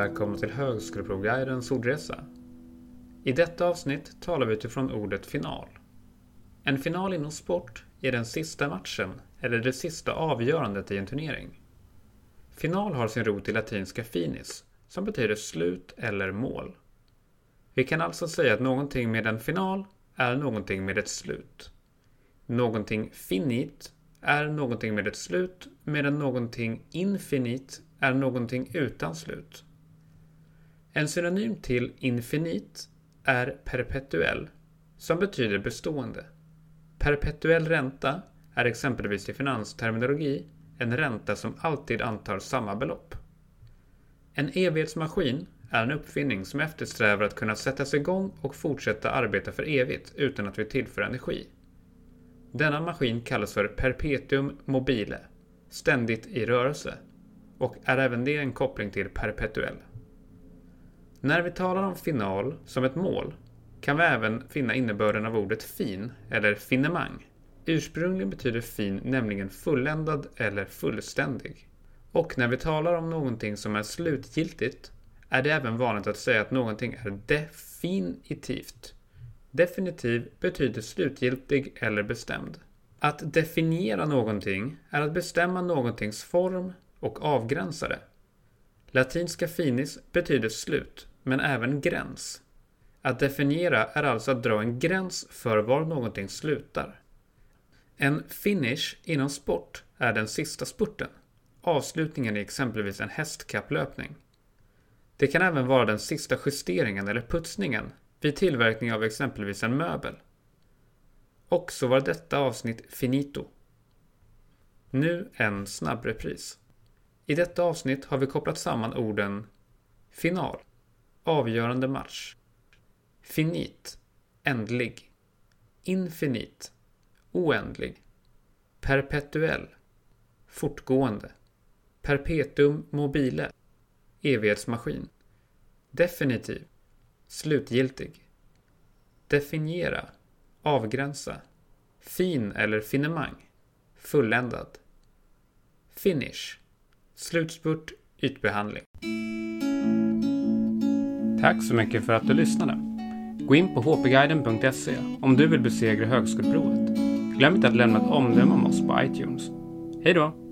välkomna till Högskoleprovguidens ordresa. I detta avsnitt talar vi utifrån ordet final. En final inom sport är den sista matchen eller det sista avgörandet i en turnering. Final har sin rot i latinska finis, som betyder slut eller mål. Vi kan alltså säga att någonting med en final är någonting med ett slut. Någonting finit är någonting med ett slut medan någonting infinit är någonting utan slut. En synonym till infinit är perpetuell, som betyder bestående. Perpetuell ränta är exempelvis i finansterminologi en ränta som alltid antar samma belopp. En evighetsmaskin är en uppfinning som eftersträvar att kunna sättas igång och fortsätta arbeta för evigt utan att vi tillför energi. Denna maskin kallas för perpetuum mobile, ständigt i rörelse, och är även det en koppling till perpetuell. När vi talar om final som ett mål kan vi även finna innebörden av ordet fin eller finemang. Ursprungligen betyder fin nämligen fulländad eller fullständig. Och när vi talar om någonting som är slutgiltigt är det även vanligt att säga att någonting är definitivt. Definitiv betyder slutgiltig eller bestämd. Att definiera någonting är att bestämma någontings form och avgränsa det. Latinska finis betyder slut, men även gräns. Att definiera är alltså att dra en gräns för var någonting slutar. En finish inom sport är den sista spurten, avslutningen i exempelvis en hästkapplöpning. Det kan även vara den sista justeringen eller putsningen vid tillverkning av exempelvis en möbel. Och så var detta avsnitt finito. Nu en snabbrepris. I detta avsnitt har vi kopplat samman orden final, avgörande match, finit, ändlig, infinit, oändlig, perpetuell, fortgående, perpetuum mobile, evighetsmaskin, definitiv, slutgiltig, definiera, avgränsa, fin eller finemang, fulländad, finish, slutspurt, ytbehandling. Tack så mycket för att du lyssnade. Gå in på hpguiden.se om du vill besegra högskoleprovet. Glöm inte att lämna ett omdöme om oss på iTunes. Hej då!